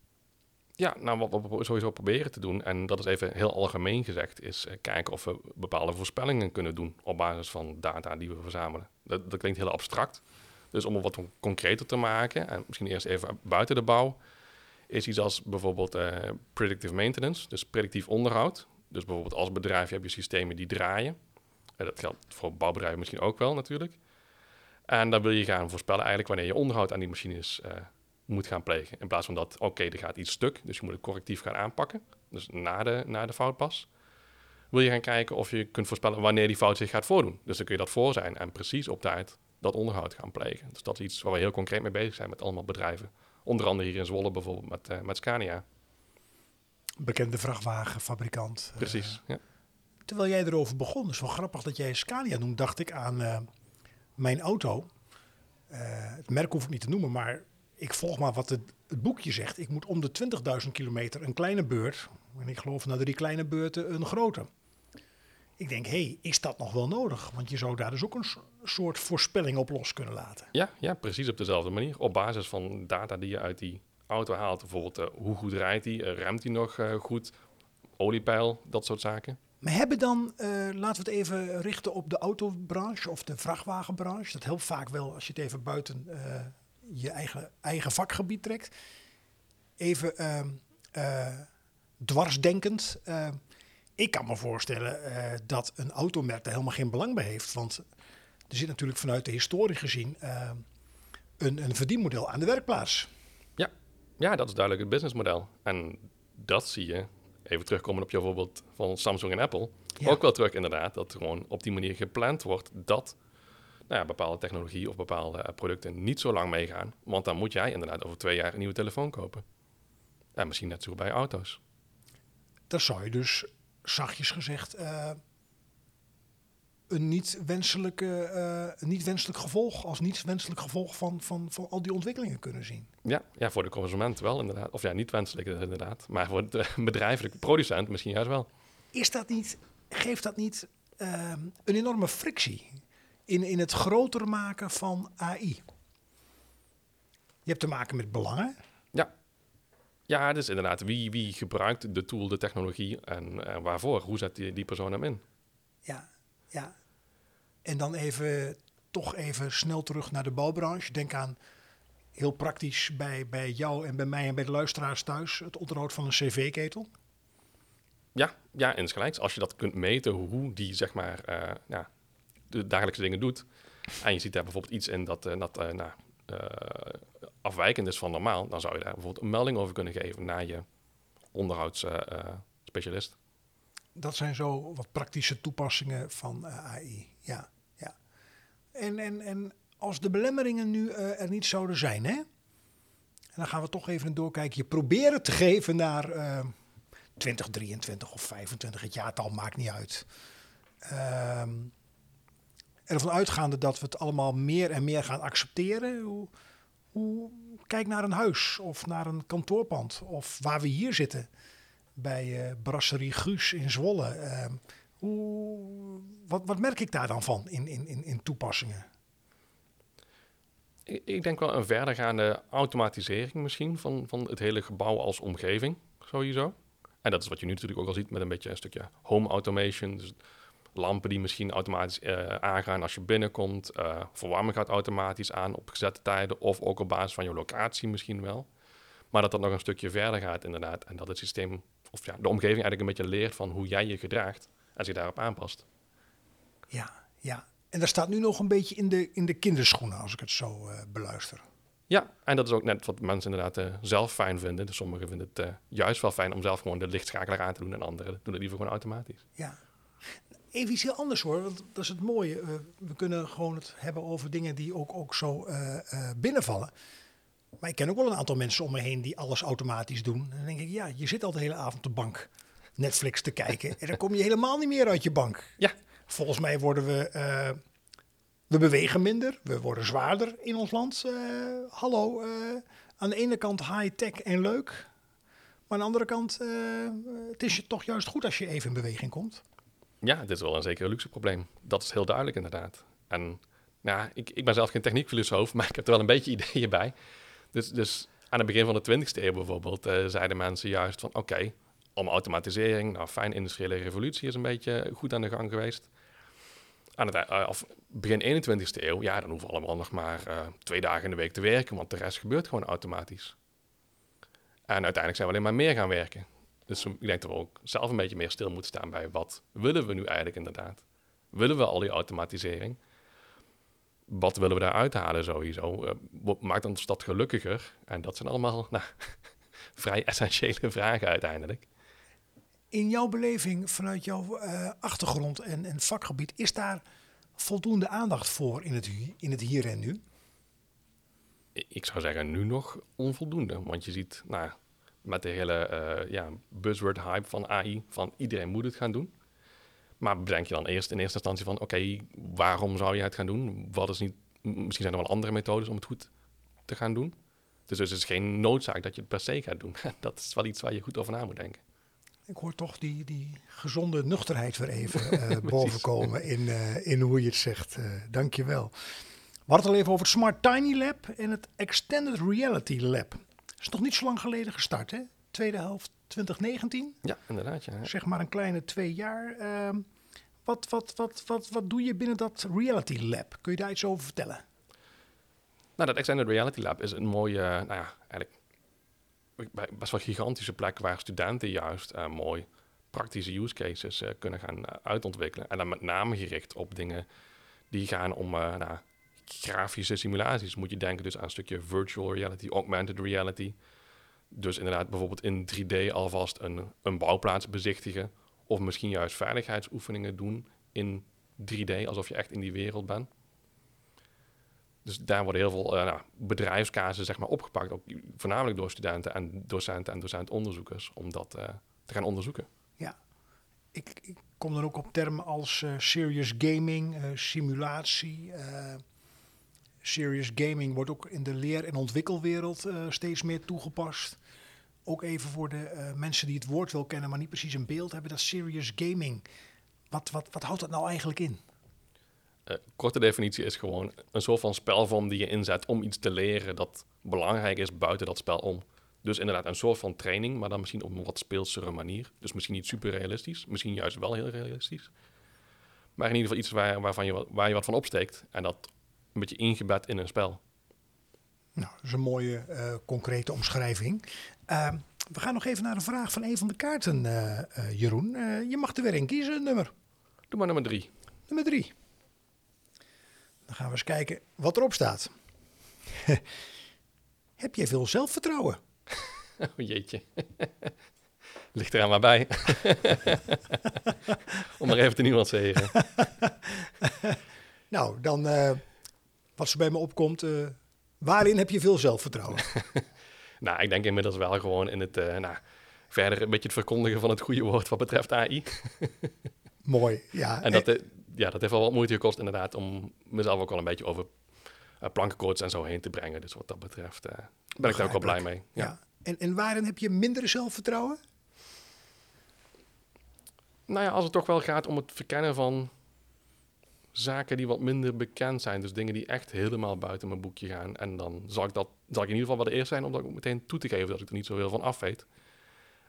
Ja, nou wat we sowieso proberen te doen, en dat is even heel algemeen gezegd, is uh, kijken of we bepaalde voorspellingen kunnen doen op basis van data die we verzamelen. Dat, dat klinkt heel abstract. Dus om het wat concreter te maken, en misschien eerst even buiten de bouw, is iets als bijvoorbeeld uh, predictive maintenance, dus predictief onderhoud. Dus bijvoorbeeld als bedrijf heb je systemen die draaien. En dat geldt voor bouwbedrijven misschien ook wel natuurlijk. En dan wil je gaan voorspellen eigenlijk wanneer je onderhoud aan die machines uh, moet gaan plegen. In plaats van dat, oké, er gaat iets stuk, dus je moet het correctief gaan aanpakken. Dus na de, na de fout pas. Wil je gaan kijken of je kunt voorspellen wanneer die fout zich gaat voordoen. Dus dan kun je dat voor zijn en precies op tijd dat onderhoud gaan plegen. Dus dat is iets waar we heel concreet mee bezig zijn met allemaal bedrijven. Onder andere hier in Zwolle bijvoorbeeld met, uh, met Scania. Bekende vrachtwagenfabrikant. Precies, uh, ja. Terwijl jij erover begon, is wel grappig dat jij Scania noemt, dacht ik aan uh, mijn auto. het merk hoef ik niet te noemen, maar ik volg maar wat het, het boekje zegt. Ik moet om de 20.000 kilometer een kleine beurt. En ik geloof na drie kleine beurten een grote. Ik denk, hé, hey, is dat nog wel nodig? Want je zou daar dus ook een soort voorspelling op los kunnen laten. Ja, ja, precies op dezelfde manier. Op basis van data die je uit die auto haalt. Bijvoorbeeld, uh, hoe goed rijdt hij? Uh, remt hij nog uh, goed? Oliepeil, dat soort zaken. Maar hebben dan, uh, laten we het even richten op de autobranche of de vrachtwagenbranche. Dat helpt vaak wel als je het even buiten je eigen, eigen vakgebied trekt. Even uh, dwarsdenkend. Ik kan me voorstellen dat een automerk daar helemaal geen belang bij heeft. Want er zit natuurlijk vanuit de historie gezien een, een verdienmodel aan de werkplaats. Ja. ja, dat is duidelijk het businessmodel. En dat zie je even terugkomen op je voorbeeld van Samsung en Apple, ja. ook wel terug inderdaad, dat gewoon op die manier gepland wordt dat nou ja, bepaalde technologie of bepaalde uh, producten niet zo lang meegaan. Want dan moet jij inderdaad over twee jaar een nieuwe telefoon kopen. En misschien net zo bij auto's. Dan zou je dus, zachtjes gezegd, uh, een niet, wenselijke, uh, niet wenselijk gevolg, als niet wenselijk gevolg van, van, van al die ontwikkelingen kunnen zien. Ja, ja, voor de consument wel inderdaad. Of ja, niet wenselijk inderdaad. Maar voor de bedrijfelijke producent misschien juist wel. Is dat niet, geeft dat niet uh, een enorme frictie in, in het groter maken van AI? Je hebt te maken met belangen. Ja. Dus inderdaad, wie, wie gebruikt de tool, de technologie en uh, waarvoor? Hoe zet die, die persoon hem in? Ja, ja. En dan even, toch even snel terug naar de bouwbranche. Denk aan heel praktisch bij, bij jou en bij mij en bij de luisteraars thuis, het onderhoud van een cv-ketel. Ja, ja, insgelijks. Als je dat kunt meten, hoe die zeg maar uh, ja, de dagelijkse dingen doet. En je ziet daar bijvoorbeeld iets in dat, uh, dat uh, nou, afwijkend is van normaal, dan zou je daar bijvoorbeeld een melding over kunnen geven naar je onderhoudsspecialist. dat zijn zo wat praktische toepassingen van AI. Ja, ja. En, en, en als de belemmeringen nu er niet zouden zijn, hè? En dan gaan we toch even een doorkijken. Je proberen te geven naar uh, 2023 of 25, het jaartal maakt niet uit. Um, ervan uitgaande dat we het allemaal meer en meer gaan accepteren. Hoe, hoe, kijk naar een huis of naar een kantoorpand of waar we hier zitten bij uh, Brasserie Guus in Zwolle. Uh, hoe, wat, wat merk ik daar dan van in, in, in, in toepassingen? Ik denk wel een verdergaande automatisering misschien van, van het hele gebouw als omgeving, sowieso. En dat is wat je nu natuurlijk ook al ziet met een beetje een stukje home automation. Dus lampen die misschien automatisch uh, aangaan als je binnenkomt. Uh, verwarming gaat automatisch aan op gezette tijden of ook op basis van je locatie misschien wel. Maar dat dat nog een stukje verder gaat inderdaad. En dat het systeem of ja, de omgeving eigenlijk een beetje leert van hoe jij je gedraagt en zich daarop aanpast. Ja, ja. En dat staat nu nog een beetje in de, in de kinderschoenen, als ik het zo uh, beluister. Ja, en dat is ook net wat mensen inderdaad zelf fijn vinden. Dus sommigen vinden het juist wel fijn om zelf gewoon de lichtschakelaar aan te doen en anderen doen het liever gewoon automatisch. Ja. Even iets heel anders hoor, want dat is het mooie. Uh, we kunnen gewoon het hebben over dingen die ook, ook zo binnenvallen. Maar ik ken ook wel een aantal mensen om me heen die alles automatisch doen. En dan denk ik, ja, je zit al de hele avond op de bank Netflix te kijken. en dan kom je helemaal niet meer uit je bank. Ja. Volgens mij worden we we bewegen minder, we worden zwaarder in ons land. Hallo, aan de ene kant high-tech en leuk. Maar aan de andere kant, het is toch juist goed als je even in beweging komt. Ja, dit is wel een zeker luxe probleem. Dat is heel duidelijk inderdaad. En nou, ik, ik ben zelf geen techniekfilosoof, maar ik heb er wel een beetje ideeën bij. Dus, dus aan het begin van de 20e eeuw bijvoorbeeld zeiden mensen juist van oké, om automatisering, nou fijn, industriële revolutie is een beetje goed aan de gang geweest aan het, uh, of begin 21ste eeuw, ja, dan hoeven we allemaal nog maar uh, twee dagen in de week te werken, want de rest gebeurt gewoon automatisch. En uiteindelijk zijn we alleen maar meer gaan werken. Dus ik denk dat we ook zelf een beetje meer stil moeten staan bij wat willen we nu eigenlijk inderdaad? Willen we al die automatisering? Wat willen we daar uithalen sowieso? Uh, maakt ons dat gelukkiger? En dat zijn allemaal nou, vrij essentiële vragen uiteindelijk. In jouw beleving, vanuit jouw uh, achtergrond en, en vakgebied, is daar voldoende aandacht voor in het, in het hier en nu? Ik zou zeggen, nu nog onvoldoende. Want je ziet, nou, met de hele uh, ja, buzzword hype van AI, van iedereen moet het gaan doen. Maar bedenk je dan eerst in eerste instantie van, oké, waarom zou je het gaan doen? Wat is niet, misschien zijn er wel andere methodes om het goed te gaan doen. Dus, dus het is geen noodzaak dat je het per se gaat doen. Dat is wel iets waar je goed over na moet denken. Ik hoor toch die, die gezonde nuchterheid weer even uh, bovenkomen in, uh, in hoe je het zegt. Uh, Dank je wel. We hadden het al even over het Smart Tiny Lab en het Extended Reality Lab. Is nog niet zo lang geleden gestart, hè? Tweede helft 2019. Ja, inderdaad. Ja. Zeg maar een kleine twee jaar. Uh, wat, wat, wat, wat, wat doe je binnen dat Reality Lab? Kun je daar iets over vertellen? Nou, dat Extended Reality Lab is een mooie, nou ja, eigenlijk best wel gigantische plek waar studenten juist uh, mooi praktische use cases uh, kunnen gaan uh, uitontwikkelen. En dan met name gericht op dingen die gaan om nou, grafische simulaties. Moet je denken dus aan een stukje virtual reality, augmented reality. Dus inderdaad bijvoorbeeld in 3D alvast een, een bouwplaats bezichtigen. Of misschien juist veiligheidsoefeningen doen in 3D, alsof je echt in die wereld bent. Dus daar worden heel veel uh, zeg maar, opgepakt, ook voornamelijk door studenten en docenten en docentonderzoekers, om dat uh, te gaan onderzoeken. Ja, ik, ik, kom dan ook op termen als uh, serious gaming, simulatie. Serious gaming wordt ook in de leer- en ontwikkelwereld steeds meer toegepast. Ook even voor de mensen die het woord wel kennen, maar niet precies een beeld hebben, dat serious gaming. Wat, wat, wat houdt dat nou eigenlijk in? Uh, korte definitie is gewoon een soort van spelvorm die je inzet om iets te leren dat belangrijk is buiten dat spel om. Dus inderdaad een soort van training, maar dan misschien op een wat speelsere manier. Dus misschien niet super realistisch, misschien juist wel heel realistisch. Maar in ieder geval iets waar, waarvan je, waar je wat van opsteekt en dat een beetje ingebed in een spel. Nou, dat is een mooie uh, concrete omschrijving. Uh, we gaan nog even naar de vraag van een van de kaarten, uh, Jeroen. je mag er weer in kiezen, nummer. Doe maar nummer drie. Nummer drie. Dan gaan we eens kijken wat erop staat. Heb jij veel zelfvertrouwen? Oh jeetje. Ligt eraan maar bij. Om maar even te niemand zeggen. nou, dan wat er bij me opkomt. Uh, waarin heb je veel zelfvertrouwen? nou, ik denk inmiddels wel gewoon in het... Uh, nou, verder een beetje het verkondigen van het goede woord wat betreft AI. Mooi, ja. En dat, ja, dat heeft wel wat moeite gekost inderdaad om mezelf ook wel een beetje over uh, plankenkoorts en zo heen te brengen. Dus wat dat betreft ben ik daar ook wel blij mee. Ja. ja. En, en waarin heb je minder zelfvertrouwen? Nou ja, als het toch wel gaat om het verkennen van zaken die wat minder bekend zijn. Dus dingen die echt helemaal buiten mijn boekje gaan. En dan zal ik, dat, zal ik in ieder geval wel de eerste zijn om dat ook meteen toe te geven dat ik er niet zoveel van af weet.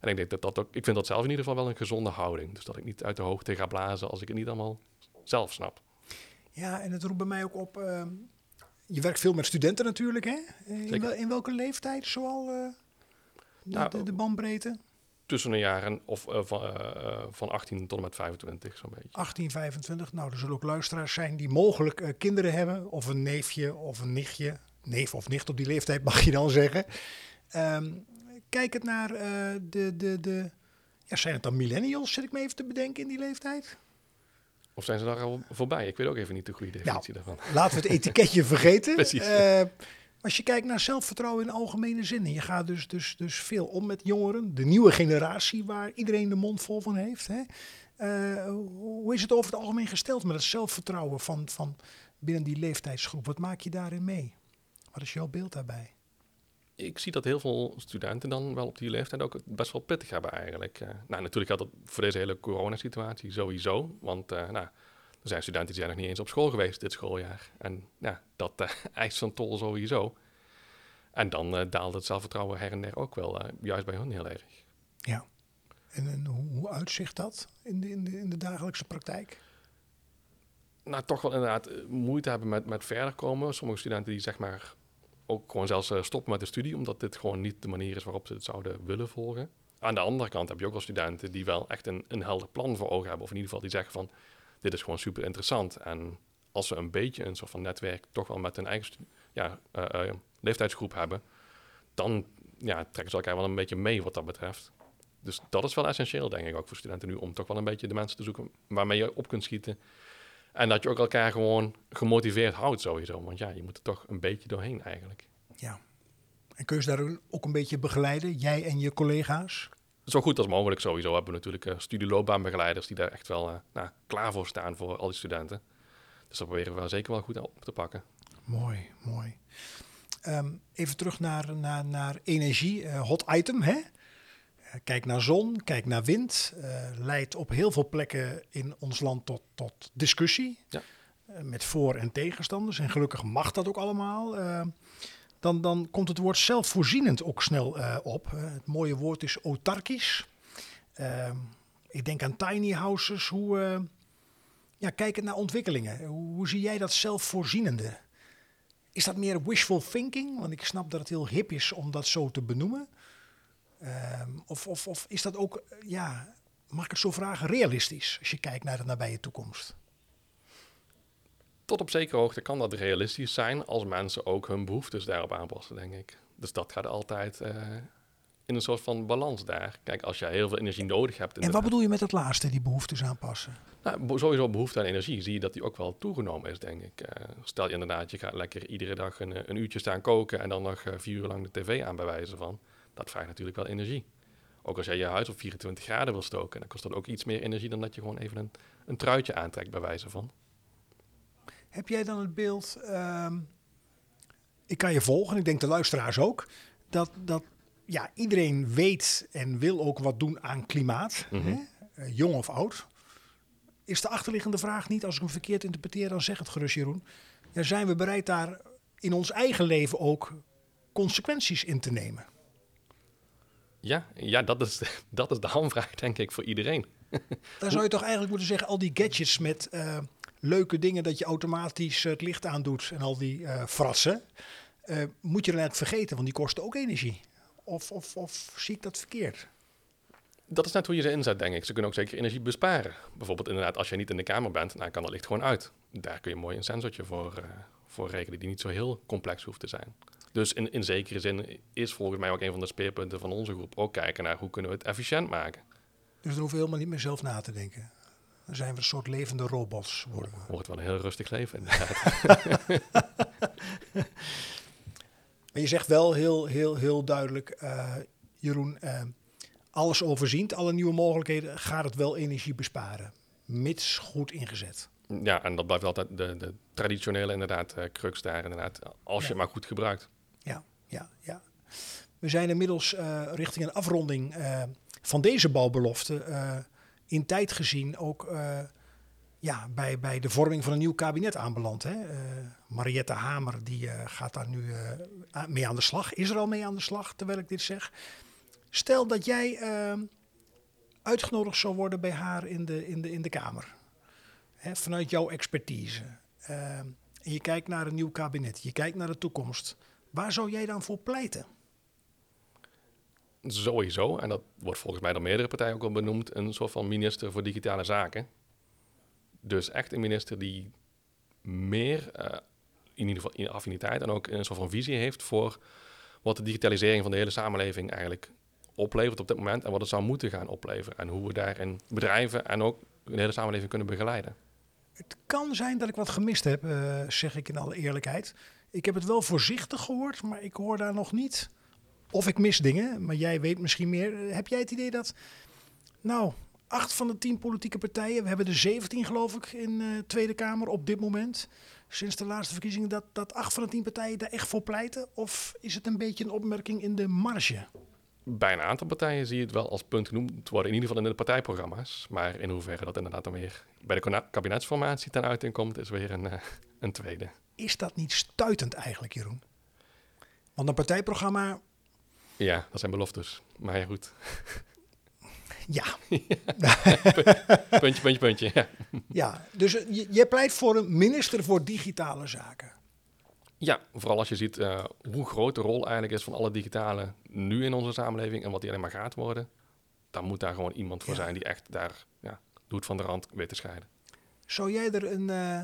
En ik denk dat dat ook, ik vind dat zelf in ieder geval wel een gezonde houding. Dus dat ik niet uit de hoogte ga blazen als ik het niet allemaal zelf snap. Ja, en het roept bij mij ook op. Uh, je werkt veel met studenten natuurlijk, hè? In, wel, in welke leeftijd zoal uh, de, nou, de, de, bandbreedte? Tussen de jaren of, uh, van, uh, van 18 tot en met 25, zo'n beetje. 18, 25. Nou, er zullen ook luisteraars zijn die mogelijk uh, kinderen hebben. Of een neefje of een nichtje. Neef of nicht op die leeftijd mag je dan zeggen. Um, kijk het naar de, de, de... Ja, zijn het dan millennials, zit ik me even te bedenken in die leeftijd? Of zijn ze daar al voorbij? Ik weet ook even niet de goede definitie nou, daarvan. Laten we het etiketje vergeten. Precies. Als je kijkt naar zelfvertrouwen in algemene zin, je gaat dus, dus, dus veel om met jongeren, de nieuwe generatie waar iedereen de mond vol van heeft. Hè? Uh, hoe is het over het algemeen gesteld met het zelfvertrouwen van, van binnen die leeftijdsgroep? Wat maak je daarin mee? Wat is jouw beeld daarbij? Ik zie dat heel veel studenten dan wel op die leeftijd ook best wel pittig hebben eigenlijk. Uh, nou, natuurlijk had dat voor deze hele coronasituatie sowieso. Want uh, nou, er zijn studenten die zijn nog niet eens op school geweest dit schooljaar. En ja, dat uh, eist zo'n tol sowieso. En dan uh, daalt het zelfvertrouwen her en der ook wel, uh, juist bij hun heel erg. Ja. En, en hoe, hoe, uitzicht dat in de, in, de, in de dagelijkse praktijk? Nou, toch wel inderdaad moeite hebben met, met verder komen. Sommige studenten die zeg maar ook gewoon zelfs stoppen met de studie, omdat dit gewoon niet de manier is waarop ze het zouden willen volgen. Aan de andere kant heb je ook wel studenten die wel echt een, een helder plan voor ogen hebben. Of in ieder geval die zeggen van, dit is gewoon super interessant. En als ze een beetje een soort van netwerk toch wel met hun eigen ja, uh, uh, leeftijdsgroep hebben, dan ja, trekken ze elkaar wel een beetje mee wat dat betreft. Dus dat is wel essentieel, denk ik, ook voor studenten nu, om toch wel een beetje de mensen te zoeken waarmee je op kunt schieten. En dat je ook elkaar gewoon gemotiveerd houdt sowieso. Want ja, je moet er toch een beetje doorheen eigenlijk. Ja. En kun je ze daar ook een beetje begeleiden, jij en je collega's? Zo goed als mogelijk sowieso hebben we natuurlijk uh, studieloopbaanbegeleiders die daar echt wel uh, nou, klaar voor staan voor al die studenten. Dus dat proberen we wel zeker wel goed op te pakken. Mooi, mooi. Um, even terug naar, naar, naar energie, uh, hot item. Hè? Kijk naar zon, kijk naar wind. leidt op heel veel plekken in ons land tot, tot discussie. Ja. met voor- en tegenstanders. En gelukkig mag dat ook allemaal ehm, dan, dan komt het woord zelfvoorzienend ook snel uh, op. Uh, het mooie woord is autarkisch. Uh, ik denk aan tiny houses. Hoe, uh, ja, kijkend naar ontwikkelingen. Hoe, hoe, zie jij dat zelfvoorzienende? Is dat meer wishful thinking? Want ik snap dat het heel hip is om dat zo te benoemen. Ehm, of, of, of is dat ook, ja, mag ik het zo vragen, realistisch als je kijkt naar de nabije toekomst? Tot op zekere hoogte kan dat realistisch zijn als mensen ook hun behoeftes daarop aanpassen, denk ik. Dus dat gaat altijd uh, in een soort van balans daar. Kijk, als jij heel veel energie nodig hebt. En wat bedoel je met het laatste, die behoeftes aanpassen? Nou, sowieso behoefte aan energie zie je dat die ook wel toegenomen is, denk ik. Uh, stel je inderdaad, je gaat lekker iedere dag een, een uurtje staan koken en dan nog uh, vier uur lang de tv aan bij wijze van. Dat vraagt natuurlijk wel energie. Ook als jij je huis op 24 graden wil stoken, dan kost dat ook iets meer energie dan dat je gewoon even een, een truitje aantrekt bij wijze van. Heb jij dan het beeld, um, ik kan je volgen, ik denk de luisteraars ook, dat, dat ja, iedereen weet en wil ook wat doen aan klimaat, mm -hmm. hè? Uh, jong of oud. Is de achterliggende vraag niet, als ik hem verkeerd interpreteer, dan zeg het gerust Jeroen. Ja, zijn we bereid daar in ons eigen leven ook consequenties in te nemen? Ja, ja dat, is, dat is de hamvraag denk ik voor iedereen. Dan zou je toch eigenlijk moeten zeggen, al die gadgets met... Uh, leuke dingen dat je automatisch het licht aandoet en al die uh, fratsen, uh, moet je dan net vergeten, want die kosten ook energie. Of, of, of zie ik dat verkeerd? Dat is net hoe je ze inzet, denk ik. Ze kunnen ook zeker energie besparen. Bijvoorbeeld inderdaad, als je niet in de kamer bent, dan kan dat licht gewoon uit. Daar kun je mooi een sensortje voor, uh, voor rekenen, die niet zo heel complex hoeft te zijn. Dus in, in zekere zin is volgens mij ook een van de speerpunten van onze groep ook kijken naar hoe kunnen we het efficiënt maken. Dus dan hoeven we helemaal niet meer zelf na te denken. Dan zijn we een soort levende robots worden. We. Wordt wel een heel rustig leven, inderdaad. maar je zegt wel heel, heel, heel duidelijk, uh, Jeroen, uh, alles overziend, alle nieuwe mogelijkheden, gaat het wel energie besparen. Mits goed ingezet. Ja, en dat blijft altijd de, de traditionele inderdaad uh, crux daar inderdaad, als ja. je maar goed gebruikt. Ja, ja, ja. We zijn inmiddels richting een afronding van deze bouwbelofte in tijd gezien ook uh, ja, bij, bij de vorming van een nieuw kabinet aanbeland. Hè? Uh, Mariette Hamer die, uh, gaat daar nu mee aan de slag. Is er al mee aan de slag, terwijl ik dit zeg. Stel dat jij uitgenodigd zou worden bij haar in de, in de, in de Kamer. Hè, vanuit jouw expertise. en je kijkt naar een nieuw kabinet. Je kijkt naar de toekomst. Waar zou jij dan voor pleiten? Sowieso, en dat wordt volgens mij door meerdere partijen ook al benoemd, een soort van minister voor digitale zaken. Dus echt een minister die meer, eh, in ieder geval in affiniteit en ook een soort van visie heeft voor wat de digitalisering van de hele samenleving eigenlijk oplevert op dit moment en wat het zou moeten gaan opleveren. En hoe we daarin bedrijven en ook de hele samenleving kunnen begeleiden. Het kan zijn dat ik wat gemist heb, eh, zeg ik in alle eerlijkheid. Ik heb het wel voorzichtig gehoord, maar ik hoor daar nog niet. Of ik mis dingen, maar jij weet misschien meer. Heb jij het idee dat, nou, acht van de tien politieke partijen, we hebben er 17 geloof ik in de Tweede Kamer op dit moment, sinds de laatste verkiezingen, dat, dat acht van de tien partijen daar echt voor pleiten? Of is het een beetje een opmerking in de marge? Bij een aantal partijen zie je het wel als punt genoemd worden, in ieder geval in de partijprogramma's. Maar in hoeverre dat inderdaad dan weer bij de kabinetsformatie ten uiting komt, is weer een, uh, een tweede. Is dat niet stuitend eigenlijk, Jeroen? Want een partijprogramma... Ja, dat zijn beloftes. Maar ja, goed. Ja. puntje, puntje, puntje. Ja, ja dus je, pleit voor een minister voor digitale zaken. Ja, vooral als je ziet uh, hoe groot de rol eigenlijk is van alle digitale nu in onze samenleving en wat die alleen maar gaat worden. Dan moet daar gewoon iemand voor zijn die echt daar ja, doet van de rand weet te scheiden. Zou jij er een, uh,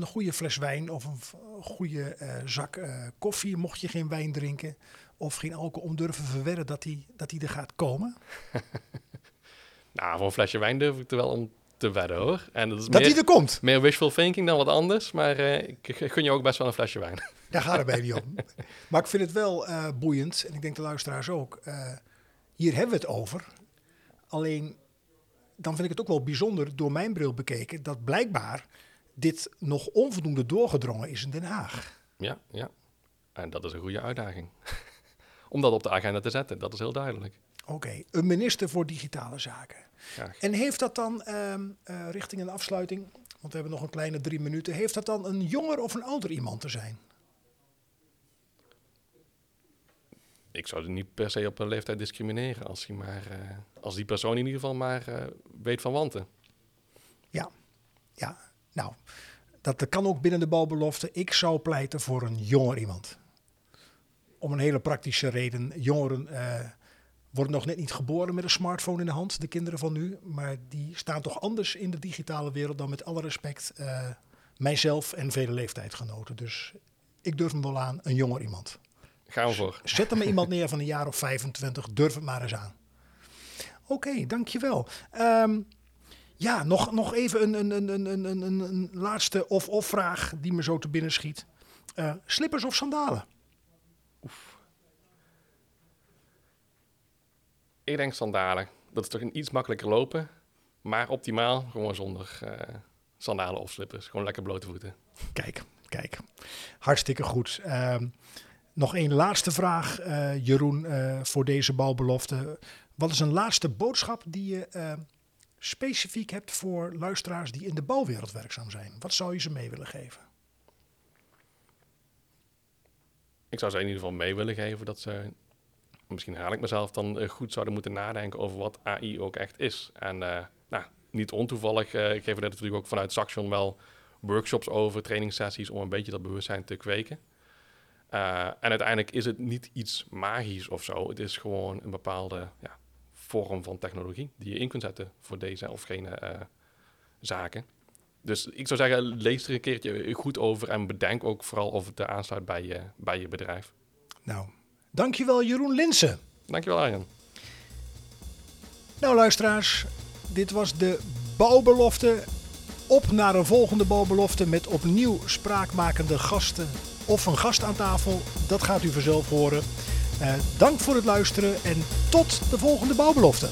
een goede fles wijn of een goede uh, zak koffie, mocht je geen wijn drinken, of geen alcohol om durven verwerren dat die, dat die er gaat komen? nou, voor een flesje wijn durf ik er wel om te wedden hoor. En dat is dat meer, er komt? Meer wishful thinking dan wat anders, maar uh, ik gun je ook best wel een flesje wijn. Daar gaat het bij niet om. Maar ik vind het wel boeiend, en ik denk de luisteraars ook. Hier hebben we het over. Alleen, dan vind ik het ook wel bijzonder, door mijn bril bekeken, dat blijkbaar dit nog onvoldoende doorgedrongen is in Den Haag. Ja, ja. En dat is een goede uitdaging om dat op de agenda te zetten. Dat is heel duidelijk. Oké, een minister voor digitale zaken. Graag. En heeft dat dan, uh, uh, richting een afsluiting, want we hebben nog een kleine drie minuten, heeft dat dan een jonger of een ouder iemand te zijn? Ik zou er niet per se op een leeftijd discrimineren als, hij maar, uh, als die persoon in ieder geval maar uh, weet van wanten. Ja, ja. Nou, dat kan ook binnen de balbelofte. Ik zou pleiten voor een jonger iemand om een hele praktische reden. Jongeren uh, worden nog net niet geboren met een smartphone in de hand, de kinderen van nu. Maar die staan toch anders in de digitale wereld dan met alle respect uh, mijzelf en vele leeftijdgenoten. Dus ik durf hem wel aan, een jonger iemand. Gaan we voor. Zet er maar iemand neer van een jaar of 25, durf het maar eens aan. Oké, okay, dankjewel. Um, ja, nog, nog even een, een, een, een, een, een laatste of-of vraag die me zo te binnen schiet. Uh, slippers of sandalen? Oef. Ik denk sandalen. Dat is toch een iets makkelijker lopen. Maar optimaal gewoon zonder uh, sandalen of slippers. Gewoon lekker blote voeten. Kijk, kijk. Hartstikke goed. Uh, nog één laatste vraag, uh, Jeroen, voor deze bouwbelofte. Wat is een laatste boodschap die je specifiek hebt voor luisteraars die in de bouwwereld werkzaam zijn? Wat zou je ze mee willen geven? ik zou ze in ieder geval mee willen geven dat ze, misschien haal ik mezelf dan eh, goed zouden moeten nadenken over wat AI ook echt is. En uh, nou, niet ontoevallig uh, geven we dat natuurlijk ook vanuit Saxion wel workshops over, trainingssessies om een beetje dat bewustzijn te kweken. en uiteindelijk is het niet iets magisch of zo. Het is gewoon een bepaalde ja, vorm van technologie die je in kunt zetten voor deze of gene zaken. Dus ik zou zeggen, lees er een keertje goed over en bedenk ook vooral of het aansluit bij je, bij je bedrijf. Nou, dankjewel Jeroen Linsen. Dankjewel Arjen. Nou luisteraars, dit was de bouwbelofte. Op naar een volgende bouwbelofte met opnieuw spraakmakende gasten of een gast aan tafel. Dat gaat u vanzelf horen. Uh, dank voor het luisteren en tot de volgende bouwbelofte.